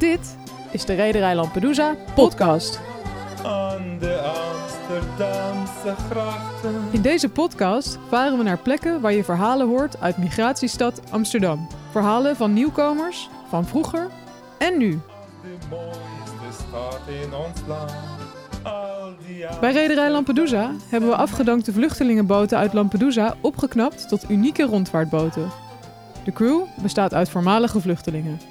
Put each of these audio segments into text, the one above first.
Dit is de Rederij Lampedusa podcast. Aan de Amsterdamse grachten. In deze podcast varen we naar plekken waar je verhalen hoort uit migratiestad Amsterdam. Verhalen van nieuwkomers, van vroeger en nu. De mooiste stad in ons land. Bij Rederij Lampedusa hebben we afgedankte vluchtelingenboten uit Lampedusa opgeknapt tot unieke rondvaartboten. De crew bestaat uit voormalige vluchtelingen.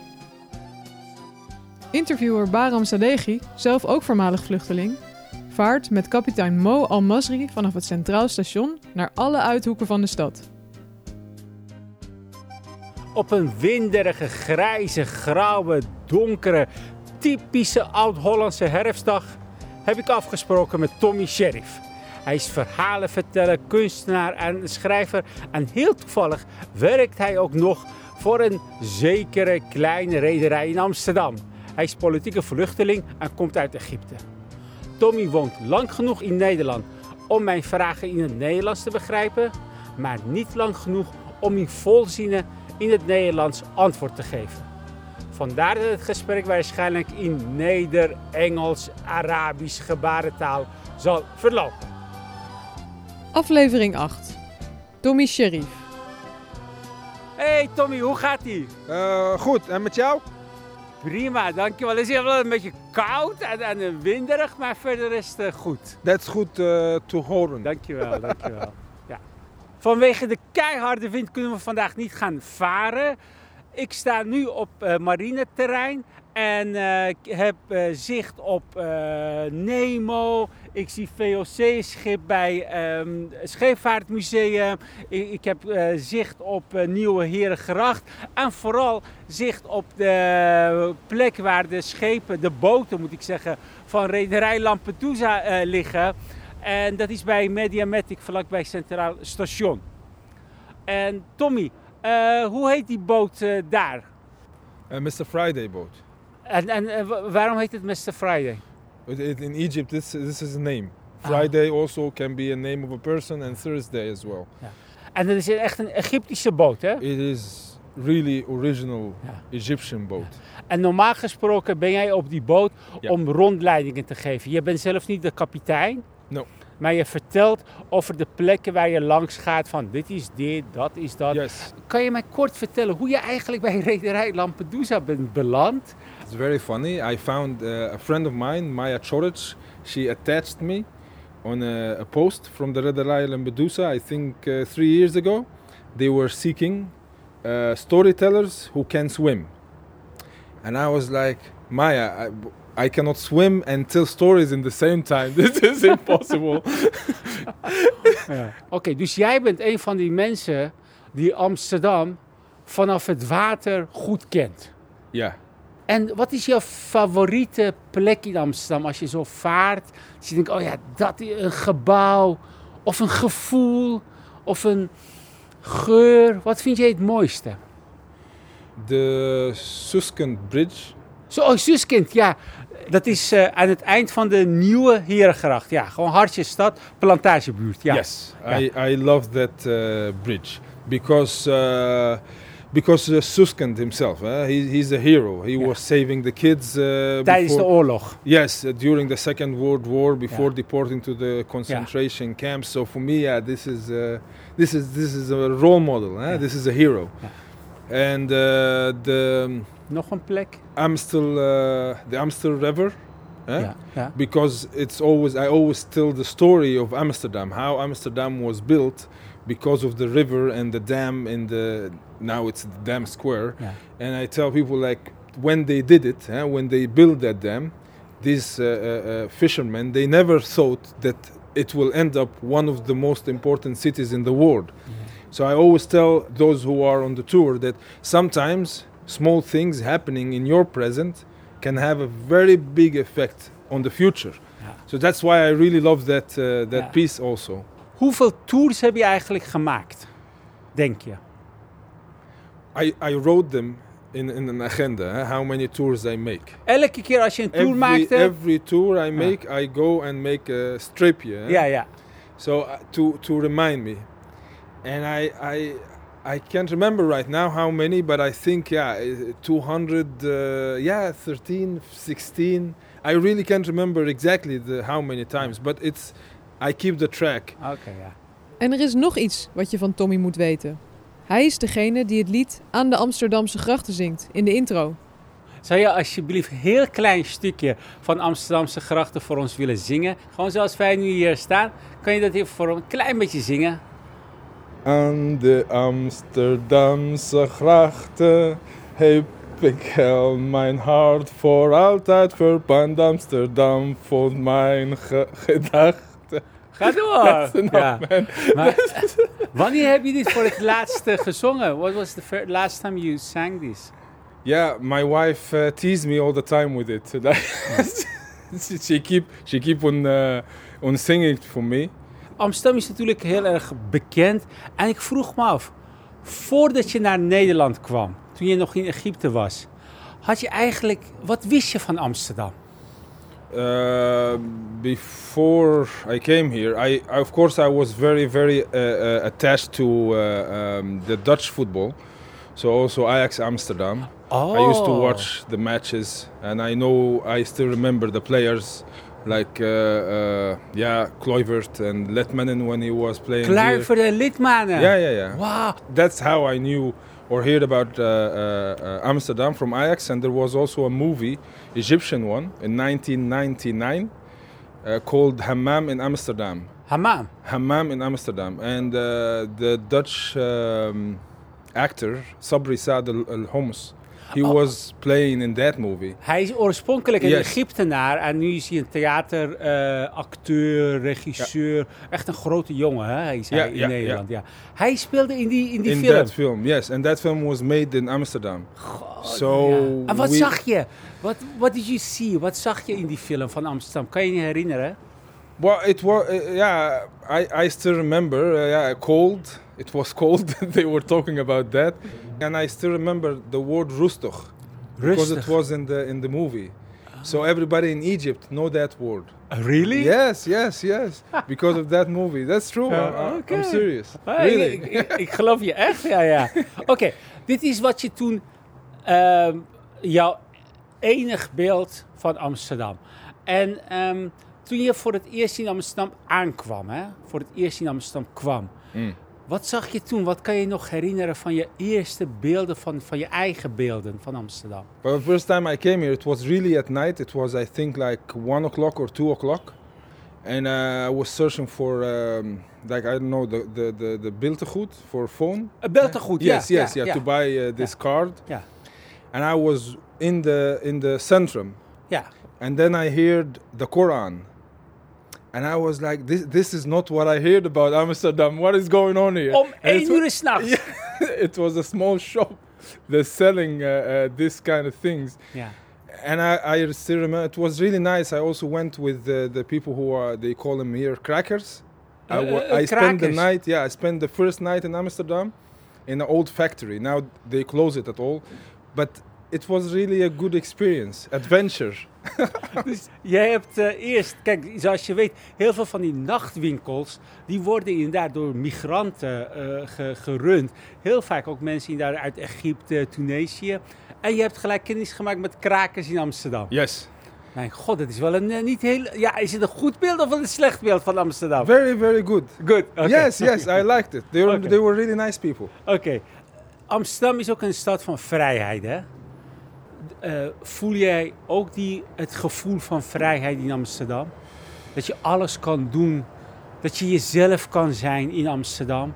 Interviewer Baram Sadeghi, zelf ook voormalig vluchteling, vaart met kapitein Mo Al-Masri vanaf het Centraal Station naar alle uithoeken van de stad. Op een winderige, grijze, grauwe, donkere, typische oud-Hollandse herfstdag heb ik afgesproken met Tommy Sheriff. Hij is verhalenverteller, kunstenaar en schrijver. En heel toevallig werkt hij ook nog voor een zekere kleine rederij in Amsterdam. Hij is politieke vluchteling en komt uit Egypte. Tommy woont lang genoeg in Nederland om mijn vragen in het Nederlands te begrijpen, maar niet lang genoeg om in volzinnen in het Nederlands antwoord te geven. Vandaar dat het gesprek waarschijnlijk in Neder, Engels, Arabisch gebarentaal zal verlopen. Aflevering 8. Tommy Sherif. Hey Tommy, hoe gaat ie? Eh, goed, en met jou? Prima, dankjewel. Het is wel een beetje koud en, en winderig, maar verder is het eh, goed. Dat is goed eh, te horen. Dankjewel, dankjewel. Ja. Vanwege de keiharde wind kunnen we vandaag niet gaan varen. Ik sta nu op eh marineterrein en ik heb zicht op Nemo. Ik zie VOC-schip bij het Scheepvaartmuseum. Ik, ik heb eh, zicht op eh, Nieuwe Herengracht. En vooral zicht op de plek waar de schepen, de boten moet ik zeggen, van rederij Lampedusa eh, liggen. En dat is bij Mediamatic, vlakbij Centraal Station. En Tommy, hoe heet die boot daar? Uh, Mr. Friday boat. En, en wa- waarom heet het Mr. Friday? In Egypt, this, this is a name. Friday also can be a name of a person and Thursday as well. En dat is echt een Egyptische boot, hè? It is really original Ja. Egyptian boat. En normaal gesproken ben jij op die boot Ja. om rondleidingen te geven. Je bent zelf niet de kapitein. No. Maar je vertelt over de plekken waar je langs gaat van dit is dit, dat is dat. Yes, Kan je mij kort vertellen hoe je eigenlijk bij rederij Lampedusa bent beland? It's very funny. I found uh, a friend of mine, Maya Choric. She attached me on a, a post from the Red Island Lampedusa, I think uh, three years ago. They were seeking uh, storytellers who can swim. And I was like, Maya, I, I cannot swim and tell stories in the same time. This is impossible. Oké, dus jij bent een van die mensen die Amsterdam vanaf het water goed kent. yeah. En wat is jouw favoriete plek in Amsterdam als je zo vaart? Als je denkt, oh ja, dat is een gebouw of een gevoel of een geur. Wat vind jij het mooiste? The Suskend Bridge. Zo, oh, Suskind, ja. Dat is eh, aan het eind van de nieuwe Herengracht. Ja, gewoon Hartjesstad, plantagebuurt. Ja. Yes, I, I love that uh, bridge because uh, because uh, Suskind himself, uh, he, he's a hero. He Yeah. was saving the kids uh, de before, oorlog. yes uh, during the Second World War before Yeah. deporting to the concentration camps. So for me, yeah, this is uh, this is this is a role model. Yeah. This is a hero. And uh, the um, Nog een plek? Amstel uh, the Amstel River. huh? Ja. ja. because it's always I always tell the story of Amsterdam, how Amsterdam was built because of the river and the dam in the now it's the dam square, Ja. and I tell people like when they did it, huh, when they built that dam, these uh, uh, uh, fishermen they never thought that it will end up one of the most important cities in the world. So I always tell those who are on the tour that sometimes small things happening in your present can have a very big effect on the future. Ja. So that's why I really love that uh, that Ja. piece also. Hoeveel tours heb je eigenlijk gemaakt? Denk je? I, I wrote them in, in an agenda, huh, how many tours I make. Elke keer als je een tour Every, maakte. every tour I make, I go and make a strip here. huh? Ja, ja. So uh, to to remind me, and I I I can't remember right now how many, but I think yeah, eh, 200, uh, yeah, 13, 16. I really can't remember exactly the, how many times, but it's I keep the track. Oké, ja. En er is nog iets wat je van Tommy moet weten. Hij is degene die het lied aan de Amsterdamse grachten zingt in de intro. Zou je alsjeblieft een heel klein stukje van Amsterdamse grachten voor ons willen zingen? Gewoon zoals wij nu hier staan. Kan je dat even voor een klein beetje zingen? Aan de Amsterdamse grachten heb ik heel mijn hart voor altijd verpand. Amsterdam vond mijn ge- gedachten. Ga door! Enough, Ja. Maar, wanneer heb je dit voor het laatste gezongen? What was the last time you sang this? Yeah, my wife uh, teased me all the time with it. she keep she keep on uh, on singing it for me. Amsterdam is natuurlijk heel erg bekend. En ik vroeg me af, voordat je naar Nederland kwam, toen je nog in Egypte was, had je eigenlijk, wat wist je van Amsterdam? Uh, before I came here, I of course I was very very uh, uh, attached to uh, um, the Dutch football. So also Ajax Amsterdam. Oh. I used to watch the matches, and I know I still remember the players like uh, uh, yeah Kluivert and Letmanen when he was playing. Here. voor de. Yeah, yeah, yeah. Wauw. That's how I knew or heard about uh, uh, uh, Amsterdam from Ajax, and there was also a movie, Egyptian one, in 1999, uh, called Hammam in Amsterdam. Hammam. Hammam in Amsterdam, and uh, the Dutch um, actor Sabri Saad Al Al Homs, he Oh. was playing in that movie. Hij is oorspronkelijk een Yes. Egyptenaar en nu is hij een theateracteur, regisseur. Echt een grote jongen, hè? Hij is Ja, hij in ja, Nederland. Ja. Hij speelde in die, in die in film. that film, yes, and that film was made in Amsterdam. so Ja. En wat we- zag je? Wat what did you see? Wat zag je in die film van Amsterdam? Kan je je herinneren? Well, it was uh, yeah. I, I still remember. Uh, yeah, cold. It was cold. they were talking about that, and I still remember the word rustig because it was in the in the movie. So everybody in Egypt know that word. Really? Yes, yes, yes. because of that movie. That's true. I, okay. I'm serious. Ah, really. Ik, ik, ik geloof je echt, ja, ja. Oké, dit is wat je toen, ehm, jouw enig beeld van Amsterdam. En ehm, toen je voor het eerst in Amsterdam aankwam, hè, voor het eerst in Amsterdam kwam, Mm. Wat zag je toen? Wat kan je nog herinneren van je eerste beelden, van, van je eigen beelden van Amsterdam? But the first time I came here, it was really at night. It was, I think, like one o'clock or two o'clock, and uh, I was searching for, um, like I don't know, the the the, the Biltegoed for phone. Uh, Beltegoed, ja. yes, yes, ja, yeah, to buy uh, this card. Ja. And I was in the in the centrum, Ja. and then I heard the Quran, and I was like, this this is not what I heard about Amsterdam. What is going on here? Om één it uur s'nachts. Yeah, it was a small shop, they're selling uh, uh, this kind of things. Ja. And I, I still remember it was really nice. I also went with the, the people who are they call them here crackers. I, Uh, wa- uh, I spent the night. Yeah, I spent the first night in Amsterdam, in an old factory. Now they close it at all, but it was really a good experience, adventure. Dus jij hebt eh, eerst, kijk, zoals je weet, heel veel van die nachtwinkels, die worden inderdaad door migranten eh, ge- gerund. Heel vaak ook mensen uit Egypte, Tunesië. En je hebt gelijk kennis gemaakt met krakers in Amsterdam. Yes, Mijn god, dat is wel een eh, niet heel... Ja, is het een goed beeld of een slecht beeld van Amsterdam? very very good. Good. Yes, yes, I liked it. They were Okay. they were really nice people. Oké. Amsterdam is ook een stad van vrijheid, hè? Eh, voel jij ook die, het gevoel van vrijheid in Amsterdam? Dat je alles kan doen, dat je jezelf kan zijn in Amsterdam?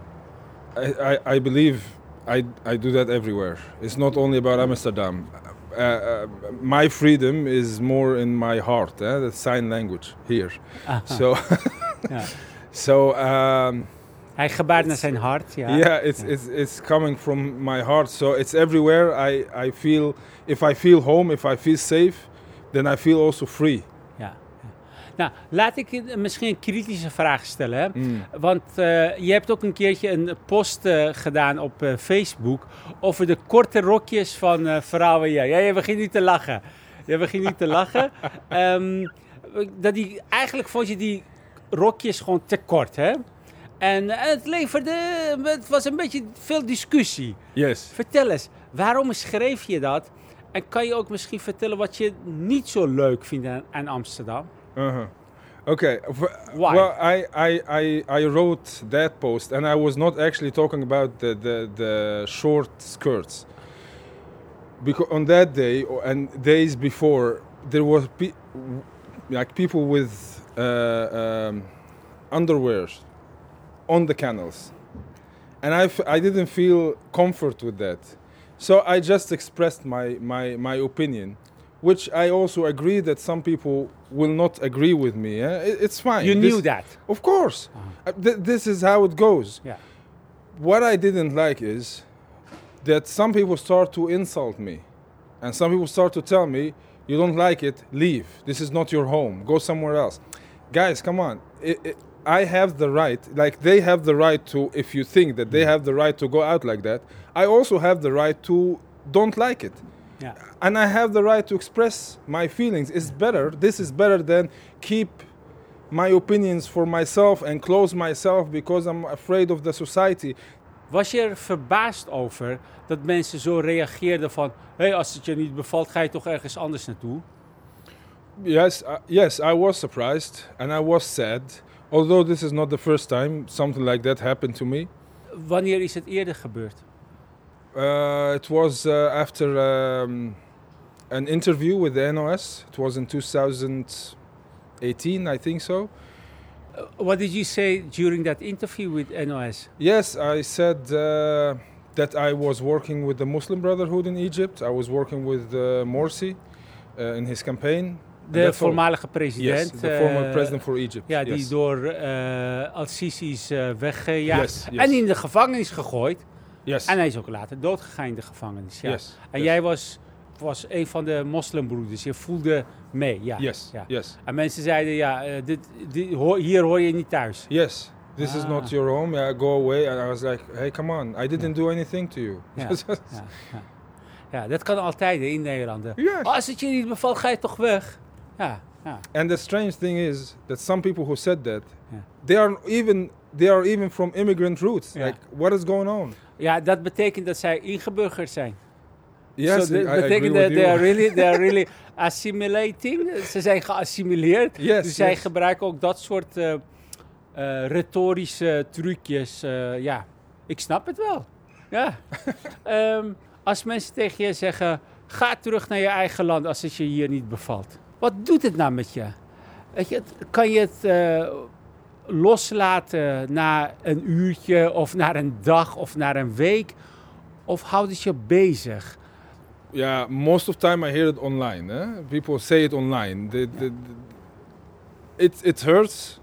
I, I, I believe I, I do that everywhere. It's not only about Amsterdam. Uh, uh, my freedom is more in my heart, eh? the sign language here. Aha, So, ja. so um, Hij gebaart naar zijn hart, ja. yeah, it's, Ja. it's it's coming from my heart. So it's everywhere. I, I feel if I feel home, if I feel safe, then I feel also free. Ja. Nou, laat ik misschien een kritische vraag stellen. Hè? Mm. Want eh, je hebt ook een keertje een post eh, gedaan op eh, Facebook over de korte rokjes van vrouwen. Ja, je begint niet te lachen. Je begint niet te lachen. Ehm, dat die, eigenlijk vond je die rokjes gewoon te kort, hè? En het leverde, het was een beetje veel discussie. Yes. Vertel eens, waarom schreef je dat? En kan je ook misschien vertellen wat je niet zo leuk vindt aan, aan Amsterdam? Uh-huh. Okay. Why? Well, I, I, I, I wrote that post, and I was not actually talking about the, the, the short skirts. Because on that day and days before, there was pe- like people with uh, um, underwear on the canals, and I, f- I didn't feel comfort with that. So I just expressed my, my, my opinion, which I also agree that some people will not agree with me. eh? It- It's fine. You This- knew that. Of course. Uh, th- this is how it goes. Yeah. What I didn't like is that some people start to insult me. And some people start to tell me, you don't like it, leave. This is not your home. Go somewhere else. Guys, come on. I I I have the right, like they have the right to, if you think that they have the right to go out like that, I also have the right to don't like it Ja. and I have the right to express my feelings. It's better. This is better than keep my opinions for myself and close myself because I'm afraid of the society. Was je er verbaasd over dat mensen zo reageerden van... hé, hey, als het je niet bevalt, ga je toch ergens anders naartoe? Yes, uh, yes, I was surprised and I was sad. Although this is not the first time something like that happened to me. Wanneer is het eerder gebeurd? Uh, it was uh, after um, an interview with the NOS. It was in 2018, I think so. Uh, what did you say during that interview with NOS? Yes, I said uh, that I was working with the Muslim Brotherhood in Egypt. I was working with uh, Morsi uh, in his campaign. De voormalige Yes, president. the former eh, president for Egypt. Ja, die yes. door eh Al-Sisi is eh, weggejaagd. Yes, yes. En in de gevangenis gegooid. yes. En hij is ook later doodgegaan in de gevangenis. Ja. yes. En yes. jij was, was een van de moslimbroeders. Je voelde mee. Ja. Yes. Ja. Yes. En mensen zeiden, ja, dit, hier hoor je niet thuis. Yes. This is Ah. not your home. Yeah, go away. And I was like, hey, come on. I didn't do anything to you. Ja. Ja, ja. ja, dat kan altijd in Nederland. Yes. Als het je niet bevalt, ga je toch weg? Ja, ja. And the strange thing is that some people who said that, Yeah. they are even they are even from immigrant roots. Yeah. Like, what is going on? ja, dat betekent dat zij ingeburgerd zijn. Yes, so dat betekent dat they are really, they are really assimilating. Ze zijn geassimileerd. Yes, dus zij gebruiken ook dat soort eh, eh, retorische trucjes. eh, ja, ik snap het wel. Ja. Ehm, als mensen tegen je zeggen: ga terug naar je eigen land als het je hier niet bevalt. Wat doet het nou met je? Weet je, kan je het eh, loslaten na een uurtje of na een dag of na een week? Of houdt het je bezig? Yeah, most of the time I hear it online. Eh? People say it online. The, it, it hurts.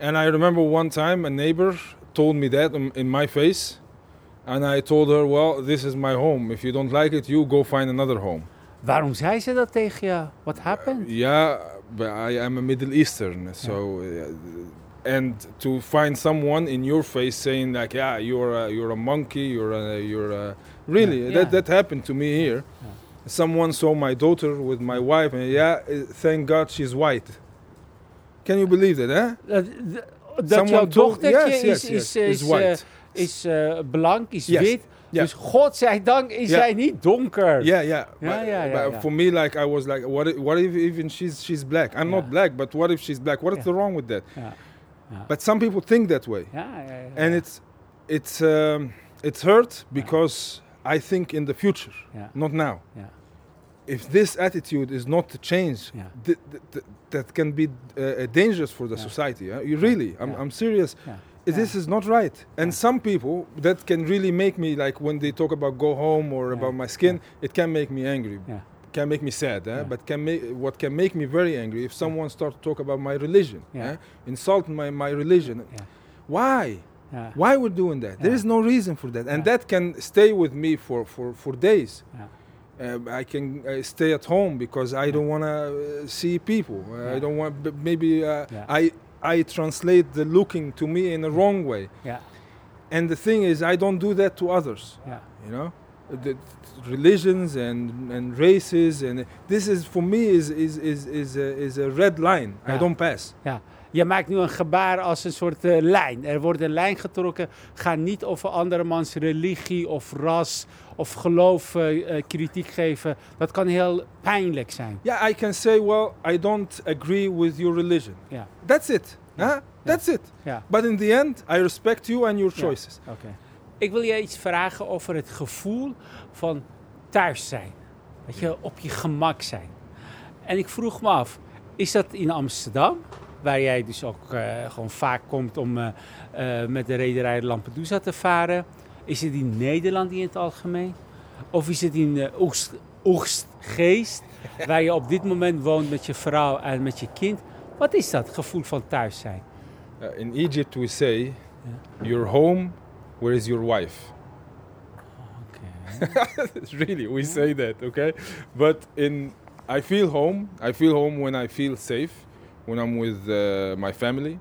And I remember one time a neighbor told me that in, in my face. And I told her, well, this is my home. If you don't like it, you go find another home. Waarom zei ze dat tegen je? What happened? Yeah, but I am a Middle Eastern. So, uh, and to find someone in your face saying like, yeah, you're a, you're a monkey, you're a, you're a, really, Yeah. that, that happened to me here. Someone saw my daughter with my wife, and yeah, uh, thank God she's white. Can you believe that? Dat, dat Someone jouw told- dochtertje yes, is, yes, is, yes, is, is white. eh, is eh, blank, is wit. Yeah. Dus godzijdank is zij niet donker. Yeah, yeah. Yeah, but, for me, like I was like, what? If, what if even she's she's black? I'm not black, but what if she's black? What is Yeah. wrong with that? Ja, ja. But some people think that way. ja, ja, ja. and it's it's um, it's hurt because I think in the future, Ja. not now. Ja. If this attitude is not to change, Yeah. th- th- th- that can be uh, dangerous for the society. huh? You really, I'm. I'm serious. This is not right. And some people that can really make me like when they talk about go home or Yeah. about my skin, it can make me angry. Yeah. Can make me sad, eh? Yeah. but can make what can make me very angry if someone starts to talk about my religion, Yeah. eh? insult my, my religion. Yeah. Why? Why we're doing that there Yeah. is no reason for that and Yeah. that can stay with me for for for days uh, i can uh, stay at home because i don't want to uh, see people uh, Yeah. i don't want b- maybe uh, Yeah. i i translate the looking to me in a wrong way Ja. and the thing is i don't do that to others Ja. you know the religions and and races and this is for me is is is is a, is a red line i don't pass Je maakt nu een gebaar als een soort eh, lijn. Er wordt een lijn getrokken. Ga niet over andermans religie of ras of geloof eh, eh, kritiek geven. Dat kan heel pijnlijk zijn. Yeah, I can say, well, I don't agree with your religion. Ja, That's it. Huh? That's it. ja. But in the end, I respect you and your Ja. choices. Oké. Ik wil je iets vragen over het gevoel van thuis zijn. Dat je op je gemak zijn. En ik vroeg me af, is dat in Amsterdam, waar jij dus ook eh, gewoon vaak komt om met de rederij Lampedusa te varen? Is het in Nederland in het algemeen? Of is het in eh, Oegst, Oegstgeest, waar je op dit moment woont met je vrouw en met je kind? Wat is dat gevoel van thuis zijn? Uh, in Egypt, we say, your home, where is your wife? really, we say that, okay? But in, I feel home. I feel home when I feel safe, when I'm with uh, my family,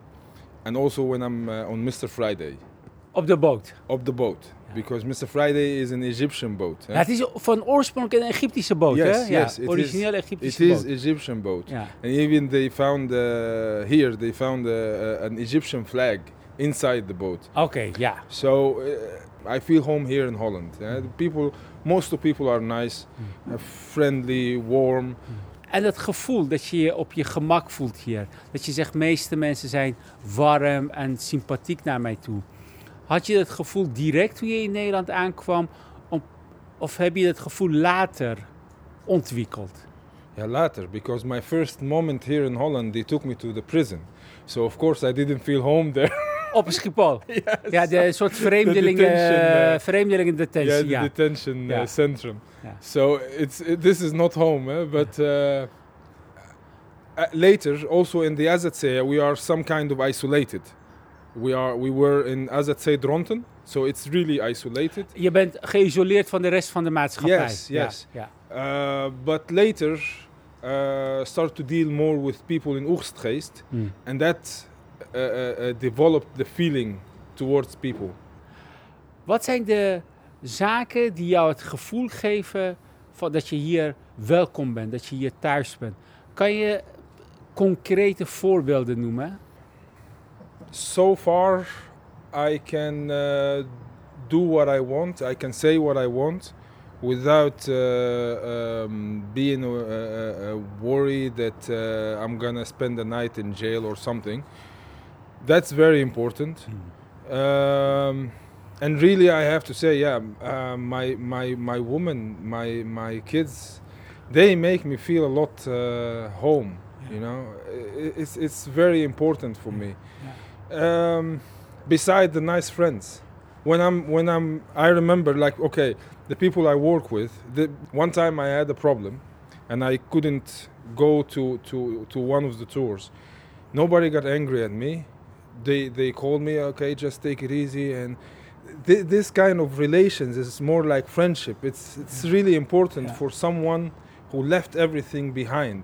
and also when I'm uh, on Mr. Friday, Op de boot. of the boat. Because Mr. Friday is an Egyptian boat. Ja, het is van oorsprong een Egyptische boot, Yes, hè? Ja, yes, it origineel It Egyptische is boot. Egyptian boat. Ja. And even they found uh, here, they found uh, an Egyptian flag inside the boat. Oké, ja. So uh, I feel home here in Holland. the people, most of people are nice, uh, friendly, warm. En dat gevoel dat je je op je gemak voelt hier. Dat je zegt, meeste mensen zijn warm en sympathiek naar mij toe. Had je dat gevoel direct toen je in Nederland aankwam? Om- Of heb je dat gevoel later ontwikkeld? Yeah, later, because my first moment here in Holland, they took me to the prison. So of course I didn't feel home there. Op Schiphol. Ja, de soort vreemdelingen, detention, uh, vreemdelingen yeah, the Ja, detention uh, Yeah. centrum. So it's it, this is not home, eh? but uh, later also in the Azatsea we are some kind of isolated. We are we were in Azatsea Dronten, so it's really isolated. Je bent geïsoleerd van de rest van de maatschappij. Yes, yes. Ja, Uh, but later uh, start to deal more with people in Oegstgeest, Hmm. and that uh, uh, developed the feeling towards people. Wat zijn de zaken die jou het gevoel geven van dat je hier welkom bent, dat je hier thuis bent? Kan je concrete voorbeelden noemen? So far, I can uh, do what I want. I can say what I want without uh, um, being uh, uh, uh, worried that uh, I'm gonna spend the night in jail or something. That's very important. Um, and really, I have to say, yeah, uh, my my my woman, my my kids, they make me feel a lot uh, home. You know, it's it's very important for me. Um, beside the nice friends, when I'm when I'm, I remember like okay, the people I work with. The one time I had a problem, and I couldn't go to to to one of the tours. Nobody got angry at me. They they called me okay, just take it easy and. thi- This kind of relations is more like friendship. It's it's really important Yeah. for someone who left everything behind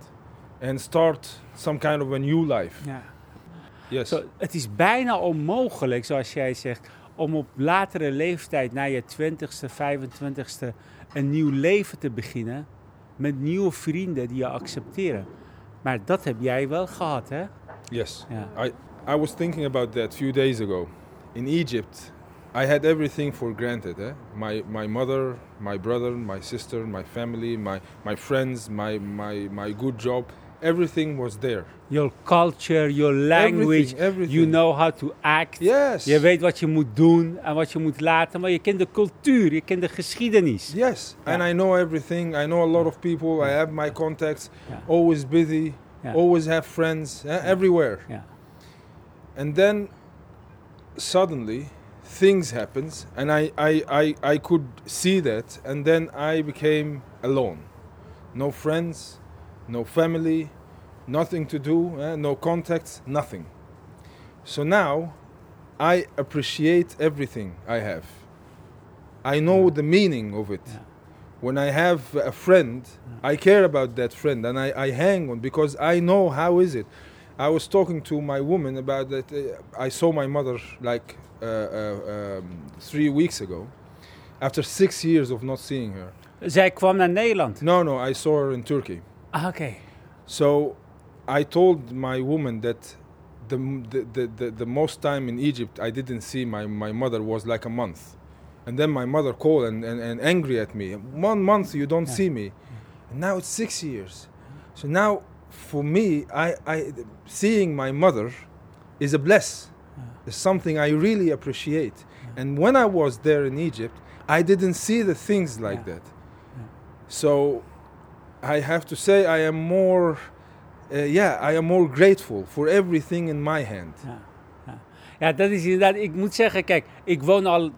and start some kind of a new life. Ja. Yes. Zo, het is bijna onmogelijk, zoals jij zegt, om op latere leeftijd, na je 20ste, 25ste, een nieuw leven te beginnen met nieuwe vrienden die je accepteren. Maar dat heb jij wel gehad, hè? Yes. I, I was thinking about that a few days ago. In Egypt, I had everything for granted. Eh? My, my mother, my brother, my sister, my family, my, my friends, my, my, my good job. Everything was there. Your culture, your language, Everything, everything. you know how to act. Yes. Je weet wat je moet doen en wat je moet laten, maar je kent de cultuur, je kent de geschiedenis. Yes. And I know everything. I know a lot of people. I have my contacts. Yeah. Always busy. Yeah. Always have friends. eh, Everywhere. Ja. and then suddenly things happens and I, I, I, I could see that and then i became alone no friends no family nothing to do eh, no contacts nothing so now i appreciate everything i have i know the meaning of it Yeah. when i have a friend i care about that friend and I, I hang on because i know how is it I was talking to my woman about that. Uh, I saw my mother like uh, uh, um, three weeks ago, after six years of not seeing her. Zij kwam naar Nederland. No, no, I saw her in Turkey. Ah, oké. So I told my woman that the, the, the, the, the most time in Egypt I didn't see my, my mother was like a month. And then my mother called and, and, and angry at me. One month you don't Yeah. see me. And now it's six years. So now for me, I, I, seeing my mother is a bless. It's something I really appreciate. And when I was there in Egypt, I didn't see the things like Yeah. that. So I have to say I am more, uh, yeah, I am more grateful for everything in my hand. Ja, ja. ja, dat is inderdaad. Ik moet zeggen, kijk, ik woon al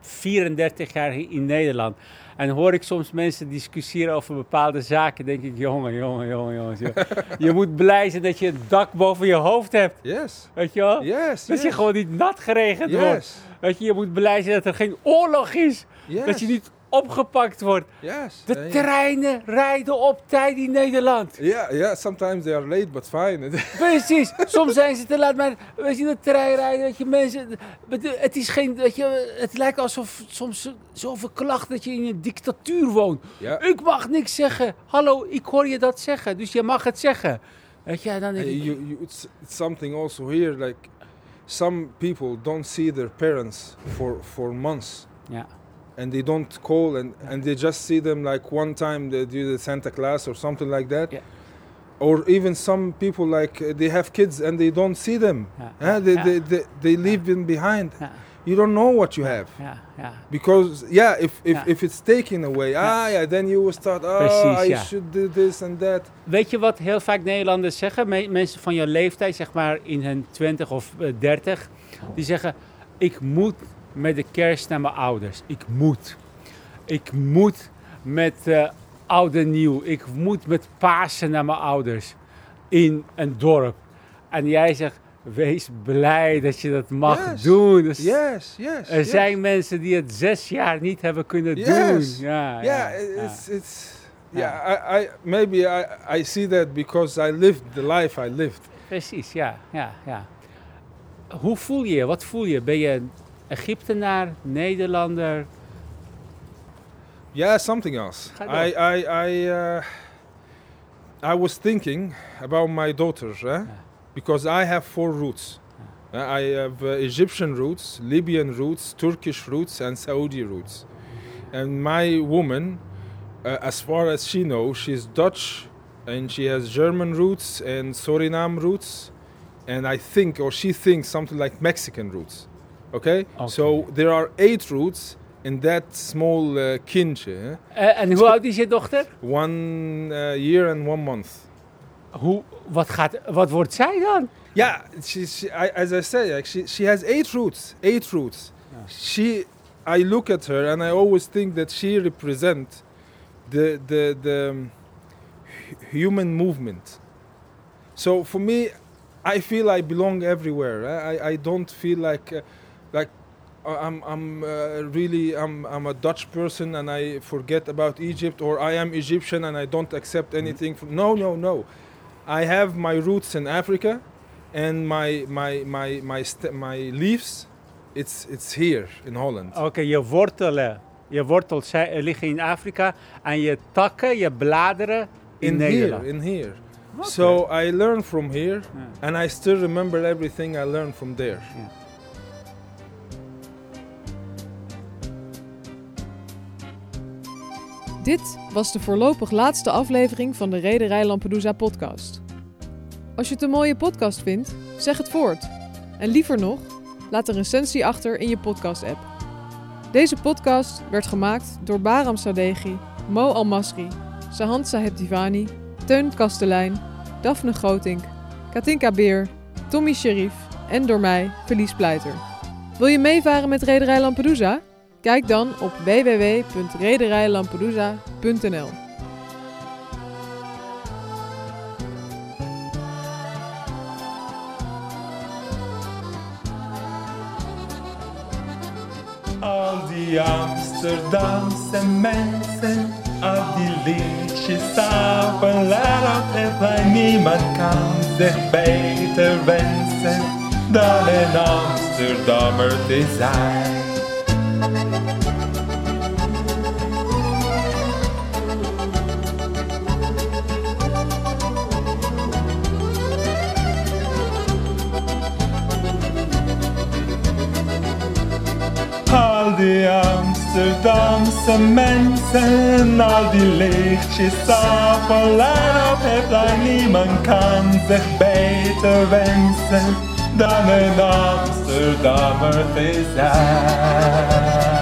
34 jaar in Nederland. En hoor ik soms mensen discussiëren over bepaalde zaken, denk ik, jongen, jongen, jongen, jongens. joh. je moet blij zijn dat je een dak boven je hoofd hebt. Yes, Weet je wel? yes, Dat yes. je gewoon niet nat geregend wordt. yes, Weet je, je moet blij zijn dat er geen oorlog is. yes, Dat je niet opgepakt wordt. yes. De treinen rijden op tijd in Nederland. yeah, yeah. Sometimes they are late, but fine. Precies, soms zijn ze te laat, maar we zien de trein rijden, dat je mensen, het is geen, dat je, het lijkt alsof soms zoveel klachten dat je in een dictatuur woont. Ik mag niks zeggen. Hallo, ik hoor je dat zeggen, dus je mag het zeggen. Weet je, dan denk ik, you, you, it's, it's something also here. Like some people don't see their parents for for months. ja, and they don't call and, and they just see them like one time they do the Santa Claus or something like that. Yeah. Or even some people like uh, they have kids and they don't see them. They, they, they, they leave them behind. You don't know what you have. ja, ja. Because yeah, if, if, Yeah. if it's taken away, Yeah. ah yeah, then you will start, oh Precies, I should do this and that. Weet je wat heel vaak Nederlanders zeggen? Me- mensen van jouw leeftijd, zeg maar in hun 20 of eh, 30, die zeggen: Ik moet met de kerst naar mijn ouders. Ik moet. Ik moet met eh oud en nieuw. Ik moet met Pasen naar mijn ouders in een dorp. En jij zegt: Wees blij dat je dat mag Yes. doen. Dus Yes, yes. er yes. zijn mensen die het zes jaar niet hebben kunnen Yes. doen. Ja, yeah, ja. it's it's yeah. I, I maybe I, I see that because I lived the life I lived. Precies, ja, ja, ja. Hoe voel je je? Wat voel je? Ben je Egyptenaar, Nederlander? Yeah, something else. I I I uh, I was thinking about my daughters, eh? because I have four roots. Uh, I have uh, Egyptian roots, Libyan roots, Turkish roots, and Saudi roots. And my woman, uh, as far as she knows, she's Dutch, and she has German roots and Suriname roots, and I think, or she thinks, something like Mexican roots. Okay. So there are eight roots in that small uh, kindje. eh? Eh, en hoe oud is je dochter? One uh, year and one month. Hoe, wat, gaat, wat wordt zij dan? Yeah, she, she, I, as I say, like she, she has eight roots. Eight roots. She, I look at her and I always think that she represents the the the um, hu- human movement. So for me, I feel I belong everywhere. eh? I, I don't feel like uh, like uh, I'm I'm uh, really I'm I'm a Dutch person and I forget about Egypt or I am Egyptian and I don't accept anything from no no no. I have my roots in Africa and my my my my st- my leaves it's it's here in Holland. Okay, je wortelen. Je wortels zijn- eh, liggen in Afrika en je takken, je bladeren in, in Nederland. here in here. So I learn from here Ja. and I still remember everything I learned from there. Dit was de voorlopig laatste aflevering van de Rederij Lampedusa podcast. Als je het een mooie podcast vindt, zeg het voort. En liever nog, laat een recensie achter in je podcast-app. Deze podcast werd gemaakt door Baram Sadeghi, Mo Almasri, Sahand Sahebdivani, Teun Kastelein, Daphne Grotink, Katinka Beer, Tommy Sherif en door mij, Felice Pleiter. Wil je meevaren met Rederij Lampedusa? Kijk dan op www.rederijlampedusa.nl. Al die Amsterdamse mensen, al die liedjes samen laat er bij niemand kan zich beter wensen dan een Amsterdammer te. Amsterdamse mensen, al die lichtjes afgeladen op het plein. Niemand kan zich beter wensen dan een Amsterdammer te zijn.